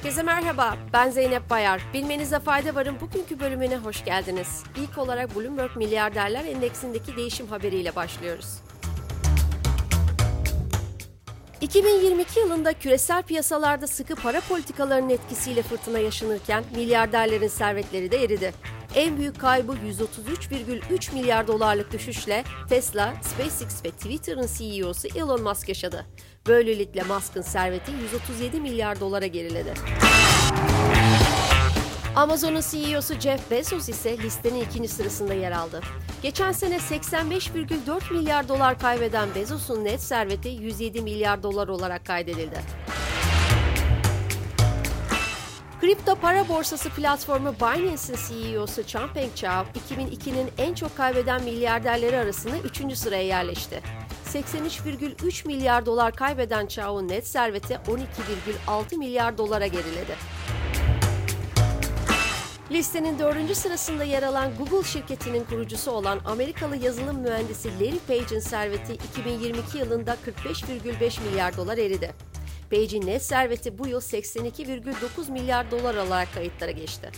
Herkese merhaba, ben Zeynep Bayar. Bilmenize fayda varın bugünkü bölümüne hoş geldiniz. İlk olarak Bloomberg Milyarderler Endeksindeki değişim haberiyle başlıyoruz. 2022 yılında küresel piyasalarda sıkı para politikalarının etkisiyle fırtına yaşanırken milyarderlerin servetleri de eridi. En büyük kaybı 133,3 milyar dolarlık düşüşle Tesla, SpaceX ve Twitter'ın CEO'su Elon Musk yaşadı. Böylelikle Musk'ın serveti 137 milyar dolara geriledi. Amazon'un CEO'su Jeff Bezos ise listenin ikinci sırasında yer aldı. Geçen sene 85,4 milyar dolar kaybeden Bezos'un net serveti 107 milyar dolar olarak kaydedildi. Kripto para borsası platformu Binance'in CEO'su Changpeng Zhao, 2002'nin en çok kaybeden milyarderleri arasında 3. sıraya yerleşti. 83,3 milyar dolar kaybeden Zhao'nun net serveti 12,6 milyar dolara geriledi. Listenin dördüncü sırasında yer alan Google şirketinin kurucusu olan Amerikalı yazılım mühendisi Larry Page'in serveti 2022 yılında 45,5 milyar dolar eridi. Page'in net serveti bu yıl 82,9 milyar dolar olarak kayıtlara geçti.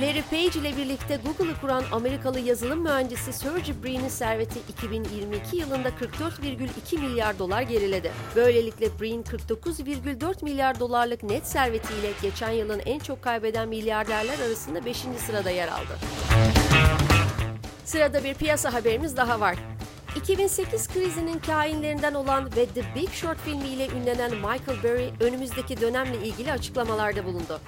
Larry Page ile birlikte Google'ı kuran Amerikalı yazılım mühendisi Sergey Brin'in serveti 2022 yılında 44,2 milyar dolar geriledi. Böylelikle Brin 49,4 milyar dolarlık net servetiyle geçen yılın en çok kaybeden milyarderler arasında 5. sırada yer aldı. Sırada bir piyasa haberimiz daha var. 2008 krizinin kainlerinden olan ve The Big Short filmiyle ünlenen Michael Burry önümüzdeki dönemle ilgili açıklamalarda bulundu.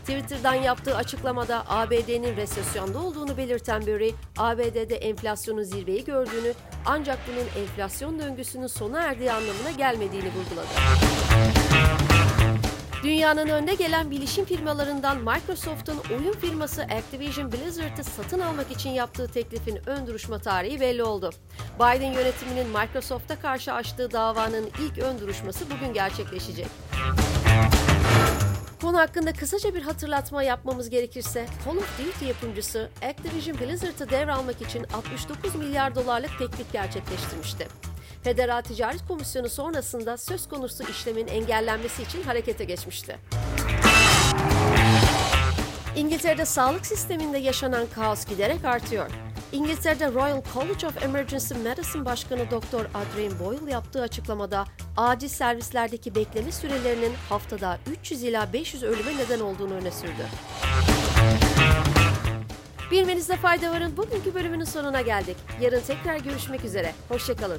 Twitter'dan yaptığı açıklamada ABD'nin resesyonda olduğunu belirten Burry, ABD'de enflasyonun zirveyi gördüğünü ancak bunun enflasyon döngüsünün sona erdiği anlamına gelmediğini vurguladı. Dünyanın önde gelen bilişim firmalarından Microsoft'un oyun firması Activision Blizzard'ı satın almak için yaptığı teklifin ön duruşma tarihi belli oldu. Biden yönetiminin Microsoft'a karşı açtığı davanın ilk ön duruşması bugün gerçekleşecek. Konu hakkında kısaca bir hatırlatma yapmamız gerekirse, Call of Duty yapımcısı Activision Blizzard'ı devralmak için 69 milyar dolarlık teklif gerçekleştirmişti. Federal Ticaret Komisyonu sonrasında söz konusu işlemin engellenmesi için harekete geçmişti. İngiltere'de sağlık sisteminde yaşanan kaos giderek artıyor. İngiltere'de Royal College of Emergency Medicine Başkanı Dr. Adrian Boyle yaptığı açıklamada acil servislerdeki bekleme sürelerinin haftada 300 ila 500 ölüme neden olduğunu öne sürdü. Bilmenizde fayda varın bugünkü bölümünün sonuna geldik. Yarın tekrar görüşmek üzere. Hoşçakalın.